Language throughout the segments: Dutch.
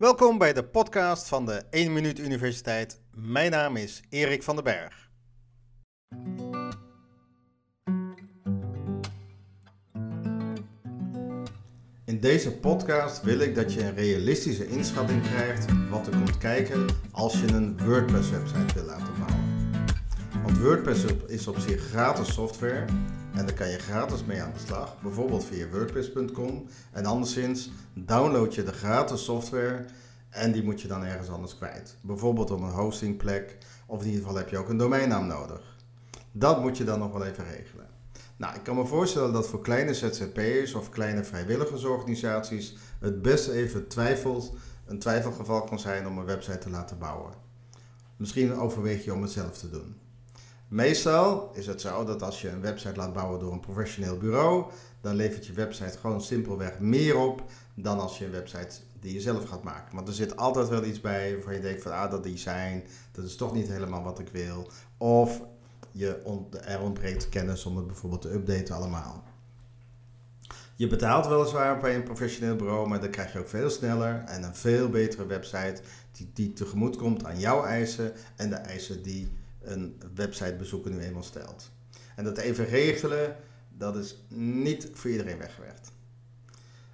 Welkom bij de podcast van de 1 Minuut Universiteit. Mijn naam is Erik van den Berg. In deze podcast wil ik dat je een realistische inschatting krijgt wat er komt kijken als je een WordPress-website wil laten bouwen. Want WordPress is op zich gratis software en daar kan je gratis mee aan de slag, bijvoorbeeld via WordPress.com. En anderszins download je de gratis software en die moet je dan ergens anders kwijt. Bijvoorbeeld op een hostingplek of in ieder geval heb je ook een domeinnaam nodig. Dat moet je dan nog wel even regelen. Nou, ik kan me voorstellen dat voor kleine ZZP'ers of kleine vrijwilligersorganisaties het best even twijfelt, een twijfelgeval kan zijn om een website te laten bouwen. Misschien overweeg je om het zelf te doen. Meestal is het zo dat als je een website laat bouwen door een professioneel bureau, dan levert je website gewoon simpelweg meer op dan als je een website die je zelf gaat maken. Want er zit altijd wel iets bij waarvan je denkt van ah, dat design, dat is toch niet helemaal wat ik wil. Of je er ontbreekt kennis om het bijvoorbeeld te updaten allemaal. Je betaalt weliswaar bij een professioneel bureau, maar dan krijg je ook veel sneller en een veel betere website die, die tegemoet komt aan jouw eisen en de eisen die een websitebezoeker nu eenmaal stelt. En dat even regelen, dat is niet voor iedereen weggewerkt.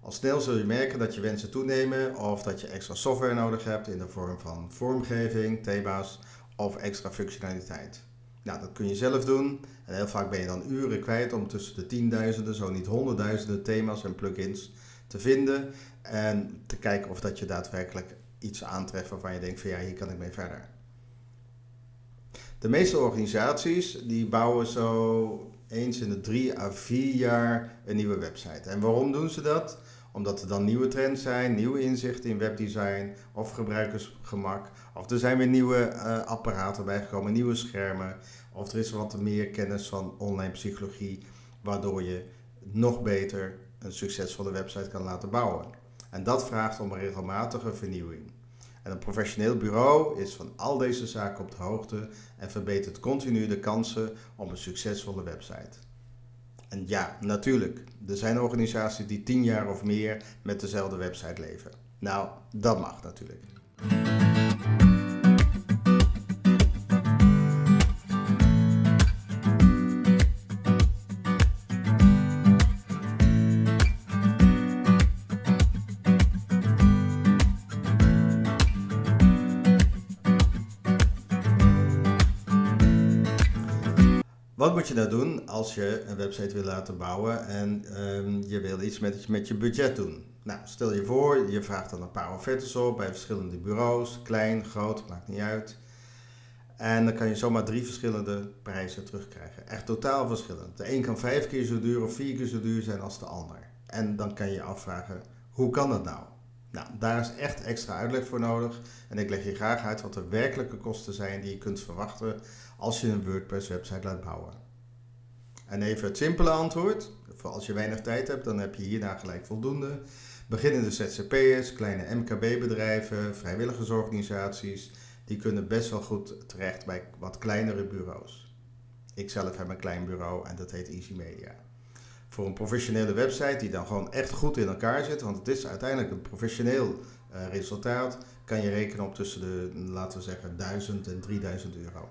Al snel zul je merken dat je wensen toenemen of dat je extra software nodig hebt in de vorm van vormgeving, thema's of extra functionaliteit. Nou, dat kun je zelf doen en heel vaak ben je dan uren kwijt om tussen de tienduizenden, zo niet honderdduizenden thema's en plugins te vinden en te kijken of dat je daadwerkelijk iets aantreft waarvan je denkt van ja, hier kan ik mee verder. De meeste organisaties die bouwen zo eens in de drie à vier jaar een nieuwe website. En waarom doen ze dat? Omdat er dan nieuwe trends zijn, nieuwe inzichten in webdesign of gebruikersgemak. Of er zijn weer nieuwe uh, apparaten bijgekomen, nieuwe schermen. Of er is wat meer kennis van online psychologie, waardoor je nog beter een succesvolle website kan laten bouwen. En dat vraagt om een regelmatige vernieuwing. En een professioneel bureau is van al deze zaken op de hoogte en verbetert continu de kansen op een succesvolle website. En ja, natuurlijk, er zijn organisaties die tien jaar of meer met dezelfde website leven. Nou, dat mag natuurlijk. Je nou doen als je een website wil laten bouwen en um, je wil iets met, met je budget doen? Nou, stel je voor, je vraagt dan een paar offertes op bij verschillende bureaus, klein, groot, maakt niet uit. En dan kan je zomaar drie verschillende prijzen terugkrijgen. Echt totaal verschillend. De een kan vijf keer zo duur of vier keer zo duur zijn als de ander. En dan kan je je afvragen, hoe kan dat nou? Nou, daar is echt extra uitleg voor nodig. En ik leg je graag uit wat de werkelijke kosten zijn die je kunt verwachten als je een WordPress website laat bouwen. En even het simpele antwoord. Voor als je weinig tijd hebt, dan heb je hierna gelijk voldoende. Beginnende ZZP'ers, kleine MKB-bedrijven, vrijwilligersorganisaties, die kunnen best wel goed terecht bij wat kleinere bureaus. Ik zelf heb een klein bureau en dat heet Easy Media voor een professionele website die dan gewoon echt goed in elkaar zit, want het is uiteindelijk een professioneel uh, resultaat, kan je rekenen op tussen de, laten we zeggen, 1000 en 3000 euro.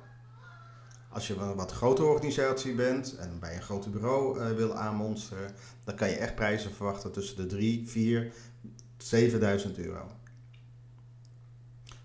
Als je een wat grotere organisatie bent en bij een groter bureau uh, wil aanmonsteren, dan kan je echt prijzen verwachten tussen de 3, 4, 7000 euro.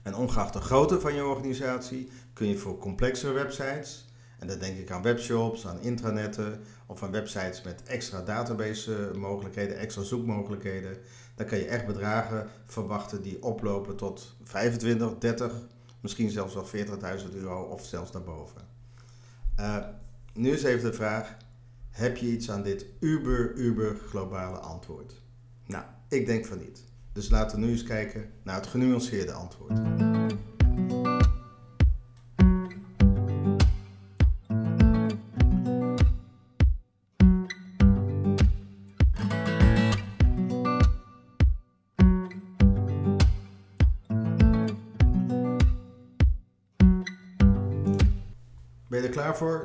En ongeacht de grootte van je organisatie kun je voor complexere websites en dan denk ik aan webshops, aan intranetten of aan websites met extra database mogelijkheden, extra zoekmogelijkheden. Dan kan je echt bedragen verwachten die oplopen tot 25, 30, misschien zelfs wel 40.000 euro of zelfs daarboven. Uh, nu is even de vraag, heb je iets aan dit uber, uber globale antwoord? Nou, ik denk van niet. Dus laten we nu eens kijken naar het genuanceerde antwoord.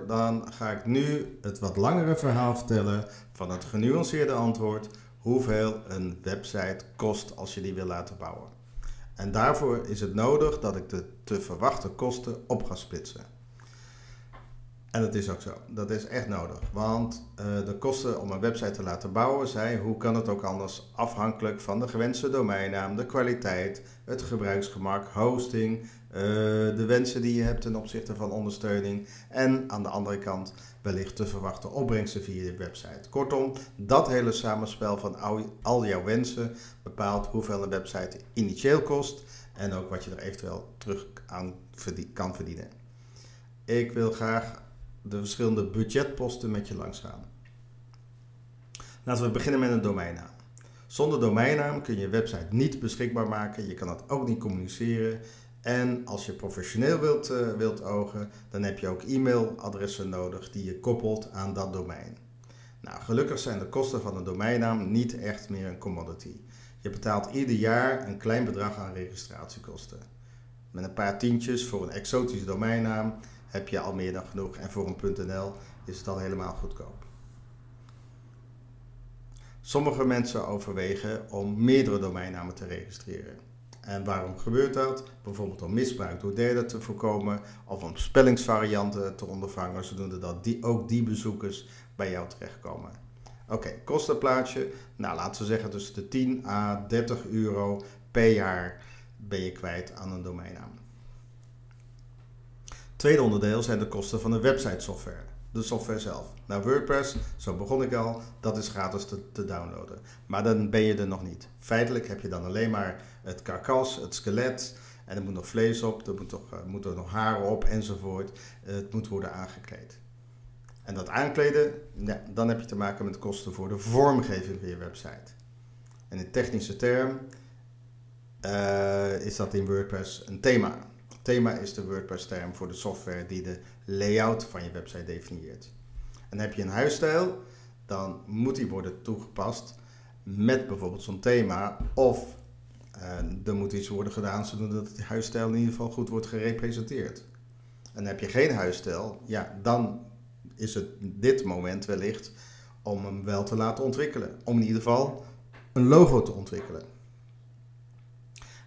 Dan ga ik nu het wat langere verhaal vertellen van het genuanceerde antwoord hoeveel een website kost als je die wil laten bouwen. En daarvoor is het nodig dat ik de te verwachte kosten op ga splitsen. En dat is ook zo. Dat is echt nodig. Want uh, de kosten om een website te laten bouwen zijn, hoe kan het ook anders, afhankelijk van de gewenste domeinnaam, de kwaliteit, het gebruiksgemak, hosting, uh, de wensen die je hebt ten opzichte van ondersteuning en aan de andere kant wellicht te verwachten opbrengsten via je website. Kortom, dat hele samenspel van al jouw wensen bepaalt hoeveel een website initieel kost en ook wat je er eventueel terug aan kan verdienen. Ik wil graag de verschillende budgetposten met je langs gaan. Laten we beginnen met een domeinnaam. Zonder domeinnaam kun je je website niet beschikbaar maken, je kan het ook niet communiceren. En als je professioneel wilt, uh, wilt ogen, dan heb je ook e-mailadressen nodig die je koppelt aan dat domein. Nou, gelukkig zijn de kosten van een domeinnaam niet echt meer een commodity. Je betaalt ieder jaar een klein bedrag aan registratiekosten. Met een paar tientjes voor een exotische domeinnaam heb je al meer dan genoeg. En voor een .nl is het al helemaal goedkoop. Sommige mensen overwegen om meerdere domeinnamen te registreren. En waarom gebeurt dat? Bijvoorbeeld om misbruik door derden te voorkomen of om spellingsvarianten te ondervangen, zodat dat die, ook die bezoekers bij jou terechtkomen. Oké, kostenplaatje. Nou, laten we zeggen tussen de 10 à 30 euro per jaar ben je kwijt aan een domeinnaam. Tweede onderdeel zijn de kosten van de website software. De software zelf. Nou, WordPress, zo begon ik al, dat is gratis te, downloaden. Maar dan ben je er nog niet. Feitelijk heb je dan alleen maar het karkas, het skelet. En er moet nog vlees op, er moet, toch, uh, moeten nog haren op enzovoort. het moet worden aangekleed. En dat aankleden, dan heb je te maken met kosten voor de vormgeving van je website. En in technische term uh, is dat in WordPress een thema. Thema is de WordPress-term voor de software die de layout van je website definieert. En heb je een huisstijl, dan moet die worden toegepast met bijvoorbeeld zo'n thema. Of uh, er moet iets worden gedaan zodat de huisstijl in ieder geval goed wordt gerepresenteerd. En heb je geen huisstijl, ja, dan is het dit moment wellicht om hem wel te laten ontwikkelen. Om in ieder geval een logo te ontwikkelen.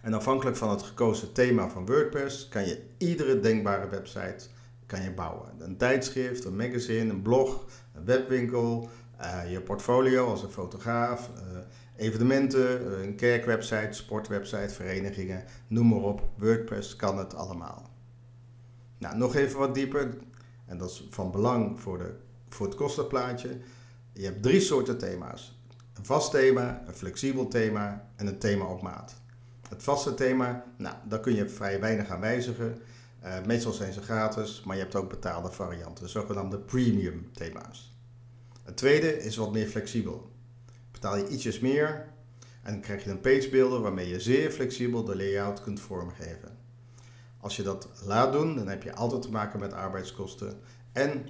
En afhankelijk van het gekozen thema van WordPress kan je iedere denkbare website kan je bouwen. Een tijdschrift, een magazine, een blog, een webwinkel, uh, je portfolio als een fotograaf, uh, evenementen, uh, een kerkwebsite, sportwebsite, verenigingen, noem maar op. WordPress kan het allemaal. Nou, nog even wat dieper, en dat is van belang voor, de, voor het kostenplaatje. Je hebt drie soorten thema's. Een vast thema, een flexibel thema en een thema op maat. Het vaste thema, nou, daar kun je vrij weinig aan wijzigen. Uh, meestal zijn ze gratis, maar je hebt ook betaalde varianten, zogenaamde premium thema's. Het tweede is wat meer flexibel. Betaal je ietsjes meer en dan krijg je een pagebuilder waarmee je zeer flexibel de layout kunt vormgeven. Als je dat laat doen, dan heb je altijd te maken met arbeidskosten en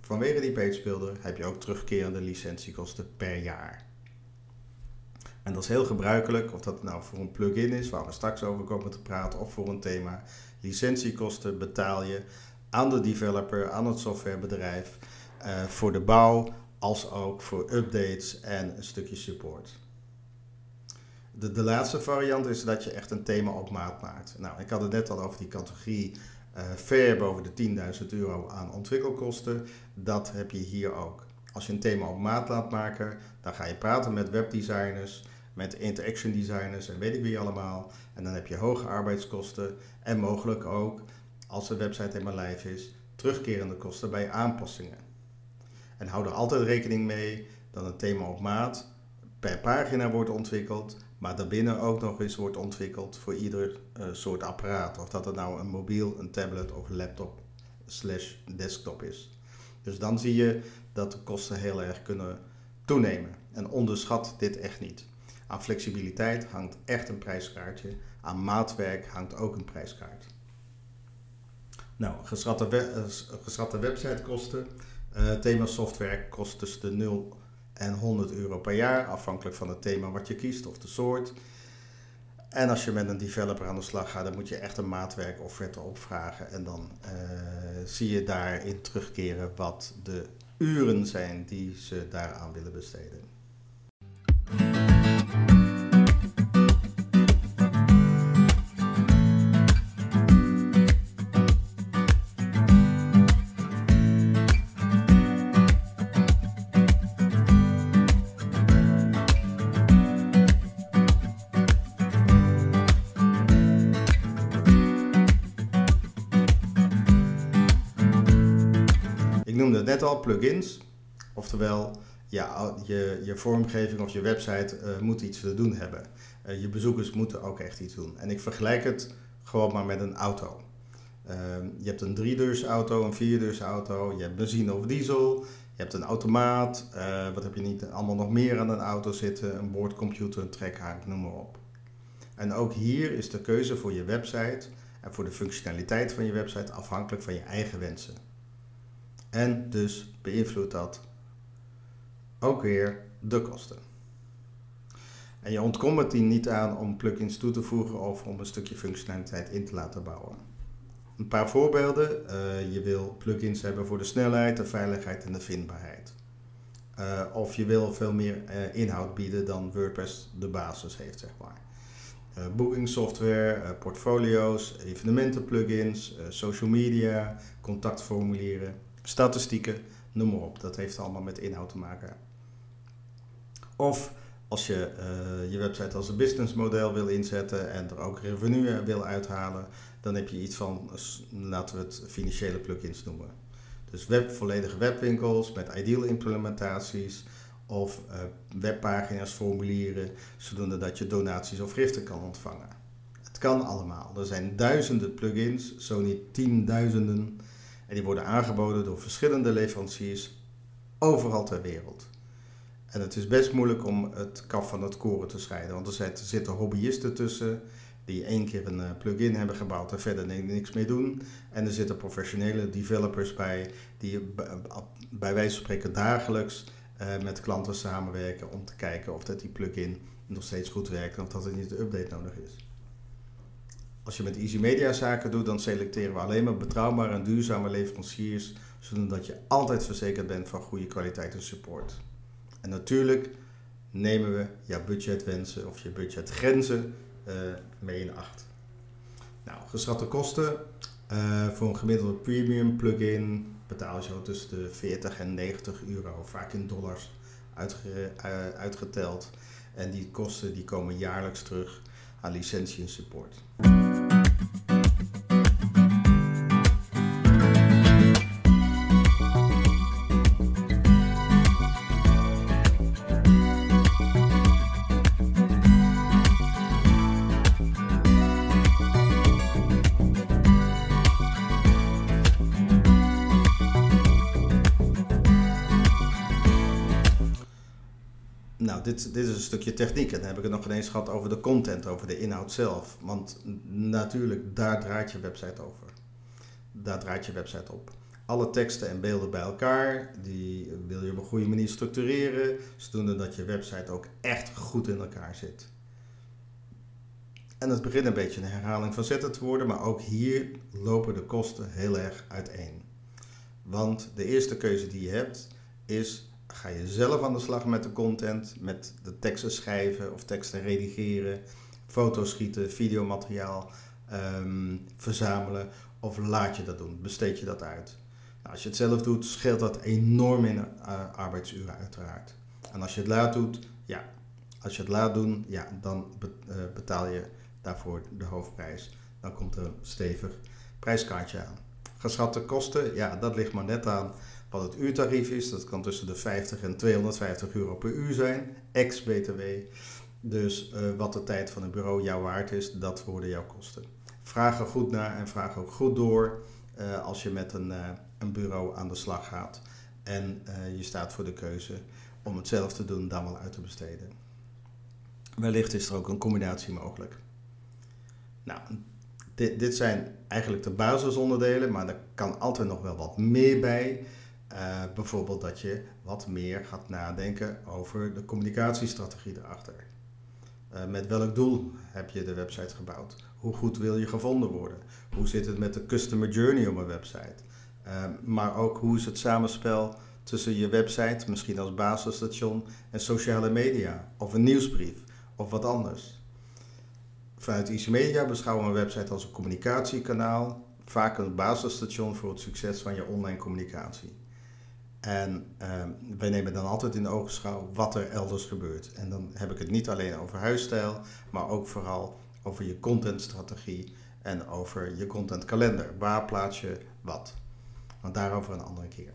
vanwege die pagebuilder heb je ook terugkerende licentiekosten per jaar. En dat is heel gebruikelijk, of dat nou voor een plugin is, waar we straks over komen te praten, of voor een thema. Licentiekosten betaal je aan de developer, aan het softwarebedrijf, uh, voor de bouw, als ook voor updates en een stukje support. De, de laatste variant is dat je echt een thema op maat maakt. Nou, ik had het net al over die categorie uh, ver boven de 10.000 euro aan ontwikkelkosten. Dat heb je hier ook. Als je een thema op maat laat maken, dan ga je praten met webdesigners met interaction designers en weet ik wie allemaal. En dan heb je hoge arbeidskosten en mogelijk ook, als de website helemaal live is, terugkerende kosten bij aanpassingen. En hou er altijd rekening mee dat een thema op maat per pagina wordt ontwikkeld, maar daarbinnen ook nog eens wordt ontwikkeld voor ieder uh, soort apparaat. Of dat het nou een mobiel, een tablet of laptop slash desktop is. Dus dan zie je dat de kosten heel erg kunnen toenemen. En onderschat dit echt niet. Aan flexibiliteit hangt echt een prijskaartje. Aan maatwerk hangt ook een prijskaart. Nou, geschatte, we eh, websitekosten. Uh, thema software kost tussen de 0 en 100 euro per jaar, afhankelijk van het thema wat je kiest of de soort. En als je met een developer aan de slag gaat, dan moet je echt een maatwerk offerte opvragen. En dan uh, zie je daarin terugkeren wat de uren zijn die ze daaraan willen besteden. Plugins. Oftewel, ja, je, je vormgeving of je website uh, moet iets te doen hebben. Uh, je bezoekers moeten ook echt iets doen. En ik vergelijk het gewoon maar met een auto. Uh, je hebt een driedeursauto, een vierdeursauto, je hebt benzine of diesel, je hebt een automaat, uh, wat heb je niet allemaal nog meer aan een auto zitten, een boordcomputer, een trekhaak, noem maar op. En ook hier is de keuze voor je website en voor de functionaliteit van je website afhankelijk van je eigen wensen. En dus beïnvloedt dat ook weer de kosten. En je ontkomt het die niet aan om plugins toe te voegen of om een stukje functionaliteit in te laten bouwen. Een paar voorbeelden. Uh, je wil plugins hebben voor de snelheid, de veiligheid en de vindbaarheid. Uh, of je wil veel meer uh, inhoud bieden dan WordPress de basis heeft, zeg maar. booking software, portfolio's, evenementen plugins, social media, contactformulieren, statistieken, noem maar op. Dat heeft allemaal met inhoud te maken. Of als je uh, je website als een businessmodel wil inzetten en er ook revenue wil uithalen, dan heb je iets van, laten we het financiële plugins noemen. Dus web, volledige webwinkels met ideal implementaties of uh, webpagina's, formulieren, zodat dat je donaties of giften kan ontvangen. Het kan allemaal. Er zijn duizenden plugins, zo niet tienduizenden, en die worden aangeboden door verschillende leveranciers overal ter wereld. En het is best moeilijk om het kaf van het koren te scheiden, want er zitten hobbyisten tussen die één keer een eh, plugin hebben gebouwd en verder niks mee doen. En er zitten professionele developers bij die bij wijze van spreken dagelijks met klanten samenwerken om te kijken of dat die plugin nog steeds goed werkt en of dat er niet een update nodig is. Als je met Easy Media zaken doet, dan selecteren we alleen maar betrouwbare en duurzame leveranciers, zodat je altijd verzekerd bent van goede kwaliteit en support. En natuurlijk nemen we jouw budgetwensen of je budgetgrenzen uh, mee in acht. Nou, geschatte kosten uh, voor een gemiddelde premium plugin betaal je zo tussen de 40 en 90 euro, vaak in dollars uh, uitgeteld. En die kosten die komen jaarlijks terug aan licentie en support. Dit, dit is een stukje techniek. En dan heb ik het nog ineens gehad over de content, over de inhoud zelf. Want natuurlijk, daar draait je website over. Daar draait je website op. Alle teksten en beelden bij elkaar, die wil je op een goede manier structureren, zodoende dat je website ook echt goed in elkaar zit. En het begint een beetje een herhaling van zetten te worden, maar ook hier lopen de kosten heel erg uiteen. Want de eerste keuze die je hebt is ga je zelf aan de slag met de content, met de teksten schrijven of teksten redigeren, foto's schieten, videomateriaal um, verzamelen of laat je dat doen, besteed je dat uit. Nou, als je het zelf doet, scheelt dat enorm in uh, arbeidsuren uiteraard. En als je het laat doet, ja, als je het laat doen, ja, dan eh, betaal je daarvoor de hoofdprijs. Dan komt er een stevig prijskaartje aan. Geschatte kosten, ja, dat ligt maar net aan wat het uurtarief is. Dat kan tussen de 50 en 250 euro per uur zijn, ex-BTW. Dus uh, wat de tijd van het bureau jou waard is, dat worden jouw kosten. Vraag er goed naar en vraag ook goed door uh, als je met een, uh, een bureau aan de slag gaat. En je staat voor de keuze om het zelf te doen dan wel uit te besteden. Wellicht is er ook een combinatie mogelijk. Nou, dit, dit zijn eigenlijk de basisonderdelen, maar er kan altijd nog wel wat meer bij. Uh, bijvoorbeeld dat je wat meer gaat nadenken over de communicatiestrategie erachter. Uh, met welk doel heb je de website gebouwd? Hoe goed wil je gevonden worden? Hoe zit het met de customer journey op een website? Uh, maar ook hoe is het samenspel tussen je website, misschien als basisstation, en sociale media, of een nieuwsbrief, of wat anders. Vanuit IC Media beschouwen we een website als een communicatiekanaal, vaak een basisstation voor het succes van je online communicatie. En uh, wij nemen dan altijd in de ogenschouw wat er elders gebeurt. En dan heb ik het niet alleen over huisstijl, maar ook vooral over je contentstrategie en over je contentkalender. Waar plaats je wat? Want daarover een andere keer.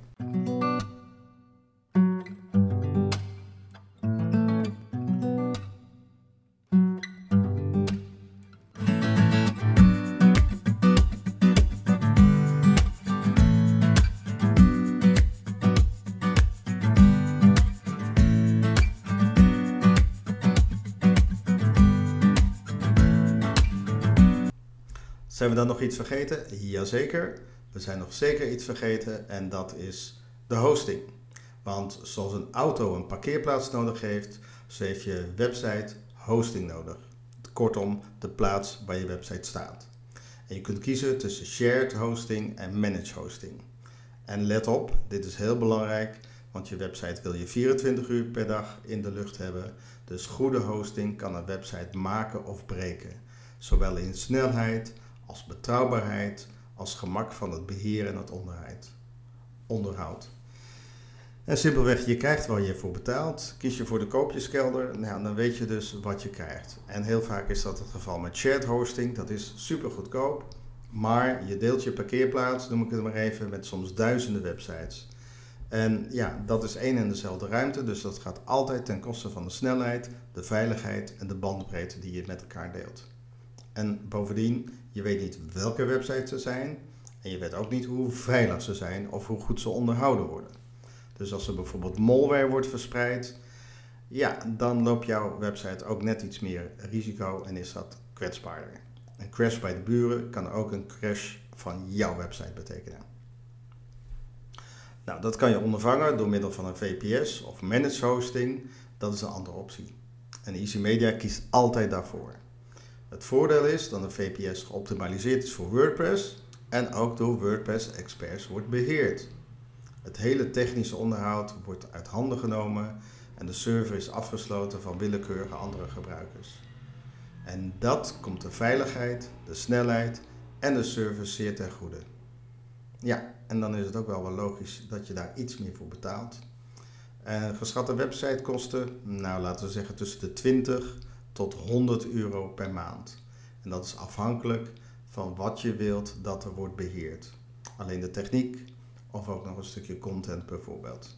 Zijn we dan nog iets vergeten? Jazeker. We zijn nog zeker iets vergeten en dat is de hosting. Want zoals een auto een parkeerplaats nodig heeft, zo heeft je website hosting nodig. Kortom, de plaats waar je website staat. En je kunt kiezen tussen shared hosting en managed hosting. En let op, dit is heel belangrijk, want je website wil je 24 uur per dag in de lucht hebben. Dus goede hosting kan een website maken of breken. Zowel in snelheid als betrouwbaarheid, als gemak van het beheer en het onderhoud. En simpelweg, je krijgt waar je voor betaalt. Kies je voor de koopjeskelder, nou, dan weet je dus wat je krijgt. En heel vaak is dat het geval met shared hosting. Dat is super goedkoop. Maar je deelt je parkeerplaats, noem ik het maar even, met soms duizenden websites. En ja, dat is één en dezelfde ruimte. Dus dat gaat altijd ten koste van de snelheid, de veiligheid en de bandbreedte die je met elkaar deelt. En bovendien, je weet niet welke websites ze zijn. En je weet ook niet hoe veilig ze zijn of hoe goed ze onderhouden worden. Dus als er bijvoorbeeld malware wordt verspreid, ja, dan loopt jouw website ook net iets meer risico en is dat kwetsbaarder. Een crash bij de buren kan ook een crash van jouw website betekenen. Nou, dat kan je ondervangen door middel van een VPS of managed hosting. Dat is een andere optie. En Easy Media kiest altijd daarvoor. Het voordeel is dat een VPS geoptimaliseerd is voor WordPress en ook door WordPress experts wordt beheerd. Het hele technische onderhoud wordt uit handen genomen en de server is afgesloten van willekeurige andere gebruikers. En dat komt de veiligheid, de snelheid en de service zeer ten goede. Ja, en dan is het ook wel wel logisch dat je daar iets meer voor betaalt. En geschatte websitekosten, nou laten we zeggen tussen de 20 tot 100 euro per maand. En dat is afhankelijk van wat je wilt dat er wordt beheerd. Alleen de techniek of ook nog een stukje content bijvoorbeeld.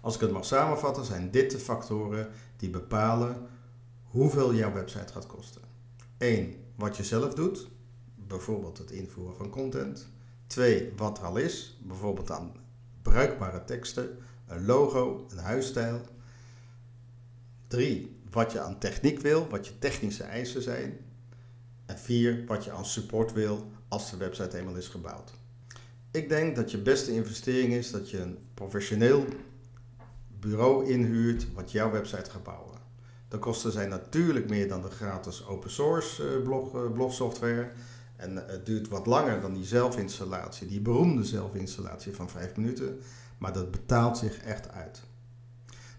Als ik het mag samenvatten, zijn dit de factoren die bepalen hoeveel jouw website gaat kosten. 1 wat je zelf doet, bijvoorbeeld het invoeren van content. Twee, wat er al is, bijvoorbeeld aan bruikbare teksten, een logo, een huisstijl. Drie, wat je aan techniek wil, wat je technische eisen zijn. En vier, wat je aan support wil als de website eenmaal is gebouwd. Ik denk dat je beste investering is dat je een professioneel bureau inhuurt wat jouw website gaat bouwen. De kosten zijn natuurlijk meer dan de gratis open source eh, blog, eh, blogsoftware. En het duurt wat langer dan die zelfinstallatie, die beroemde zelfinstallatie van 5 minuten. Maar dat betaalt zich echt uit.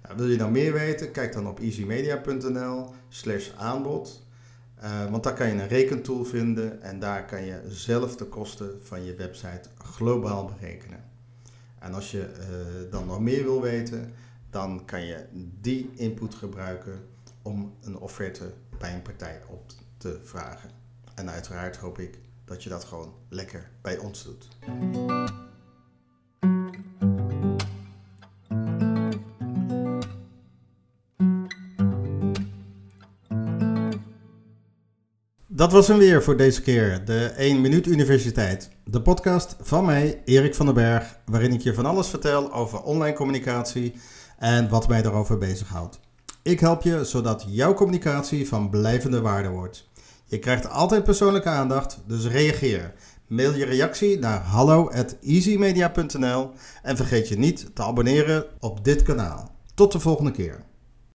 Nou, wil je nou meer weten? Kijk dan op easymedia.nl slash aanbod. Want daar kan je een rekentool vinden en daar kan je zelf de kosten van je website globaal berekenen. En als je dan nog meer wil weten, dan kan je die input gebruiken om een offerte bij een partij op te vragen. En uiteraard hoop ik dat je dat gewoon lekker bij ons doet. Dat was hem weer voor deze keer, de 1 Minuut Universiteit. De podcast van mij, Erik van den Berg, waarin ik je van alles vertel over online communicatie en wat mij daarover bezighoudt. Ik help je zodat jouw communicatie van blijvende waarde wordt. Je krijgt altijd persoonlijke aandacht, dus reageer. Mail je reactie naar hallo@easymedia.nl en vergeet je niet te abonneren op dit kanaal. Tot de volgende keer.